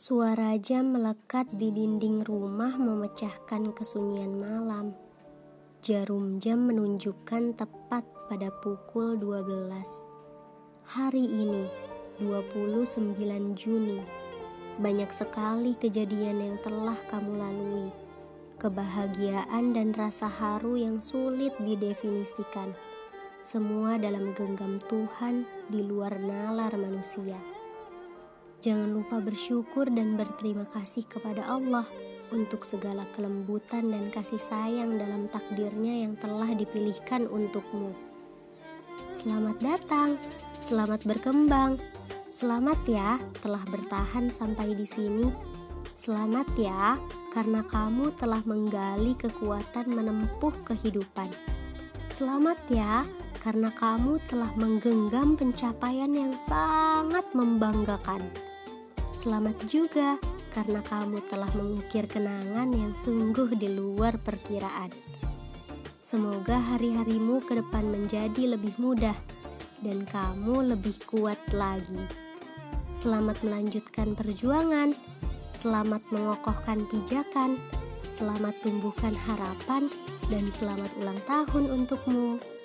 Suara jam melekat di dinding rumah memecahkan kesunyian malam. Jarum jam menunjukkan tepat pada pukul 12. Hari ini, 29 Juni, banyak sekali kejadian yang telah kamu lalui. Kebahagiaan dan rasa haru yang sulit didefinisikan. Semua dalam genggam Tuhan di luar nalar manusia. Jangan lupa bersyukur dan berterima kasih kepada Allah untuk segala kelembutan dan kasih sayang dalam takdirnya yang telah dipilihkan untukmu. Selamat datang, selamat berkembang, selamat ya telah bertahan sampai di sini. Selamat ya karena kamu telah menggali kekuatan menempuh kehidupan. Selamat ya karena kamu telah menggenggam pencapaian yang sangat membanggakan. Selamat juga karena kamu telah mengukir kenangan yang sungguh di luar perkiraan. Semoga hari-harimu ke depan menjadi lebih mudah dan kamu lebih kuat lagi. Selamat melanjutkan perjuangan, selamat mengokohkan pijakan, selamat tumbuhkan harapan, dan selamat ulang tahun untukmu.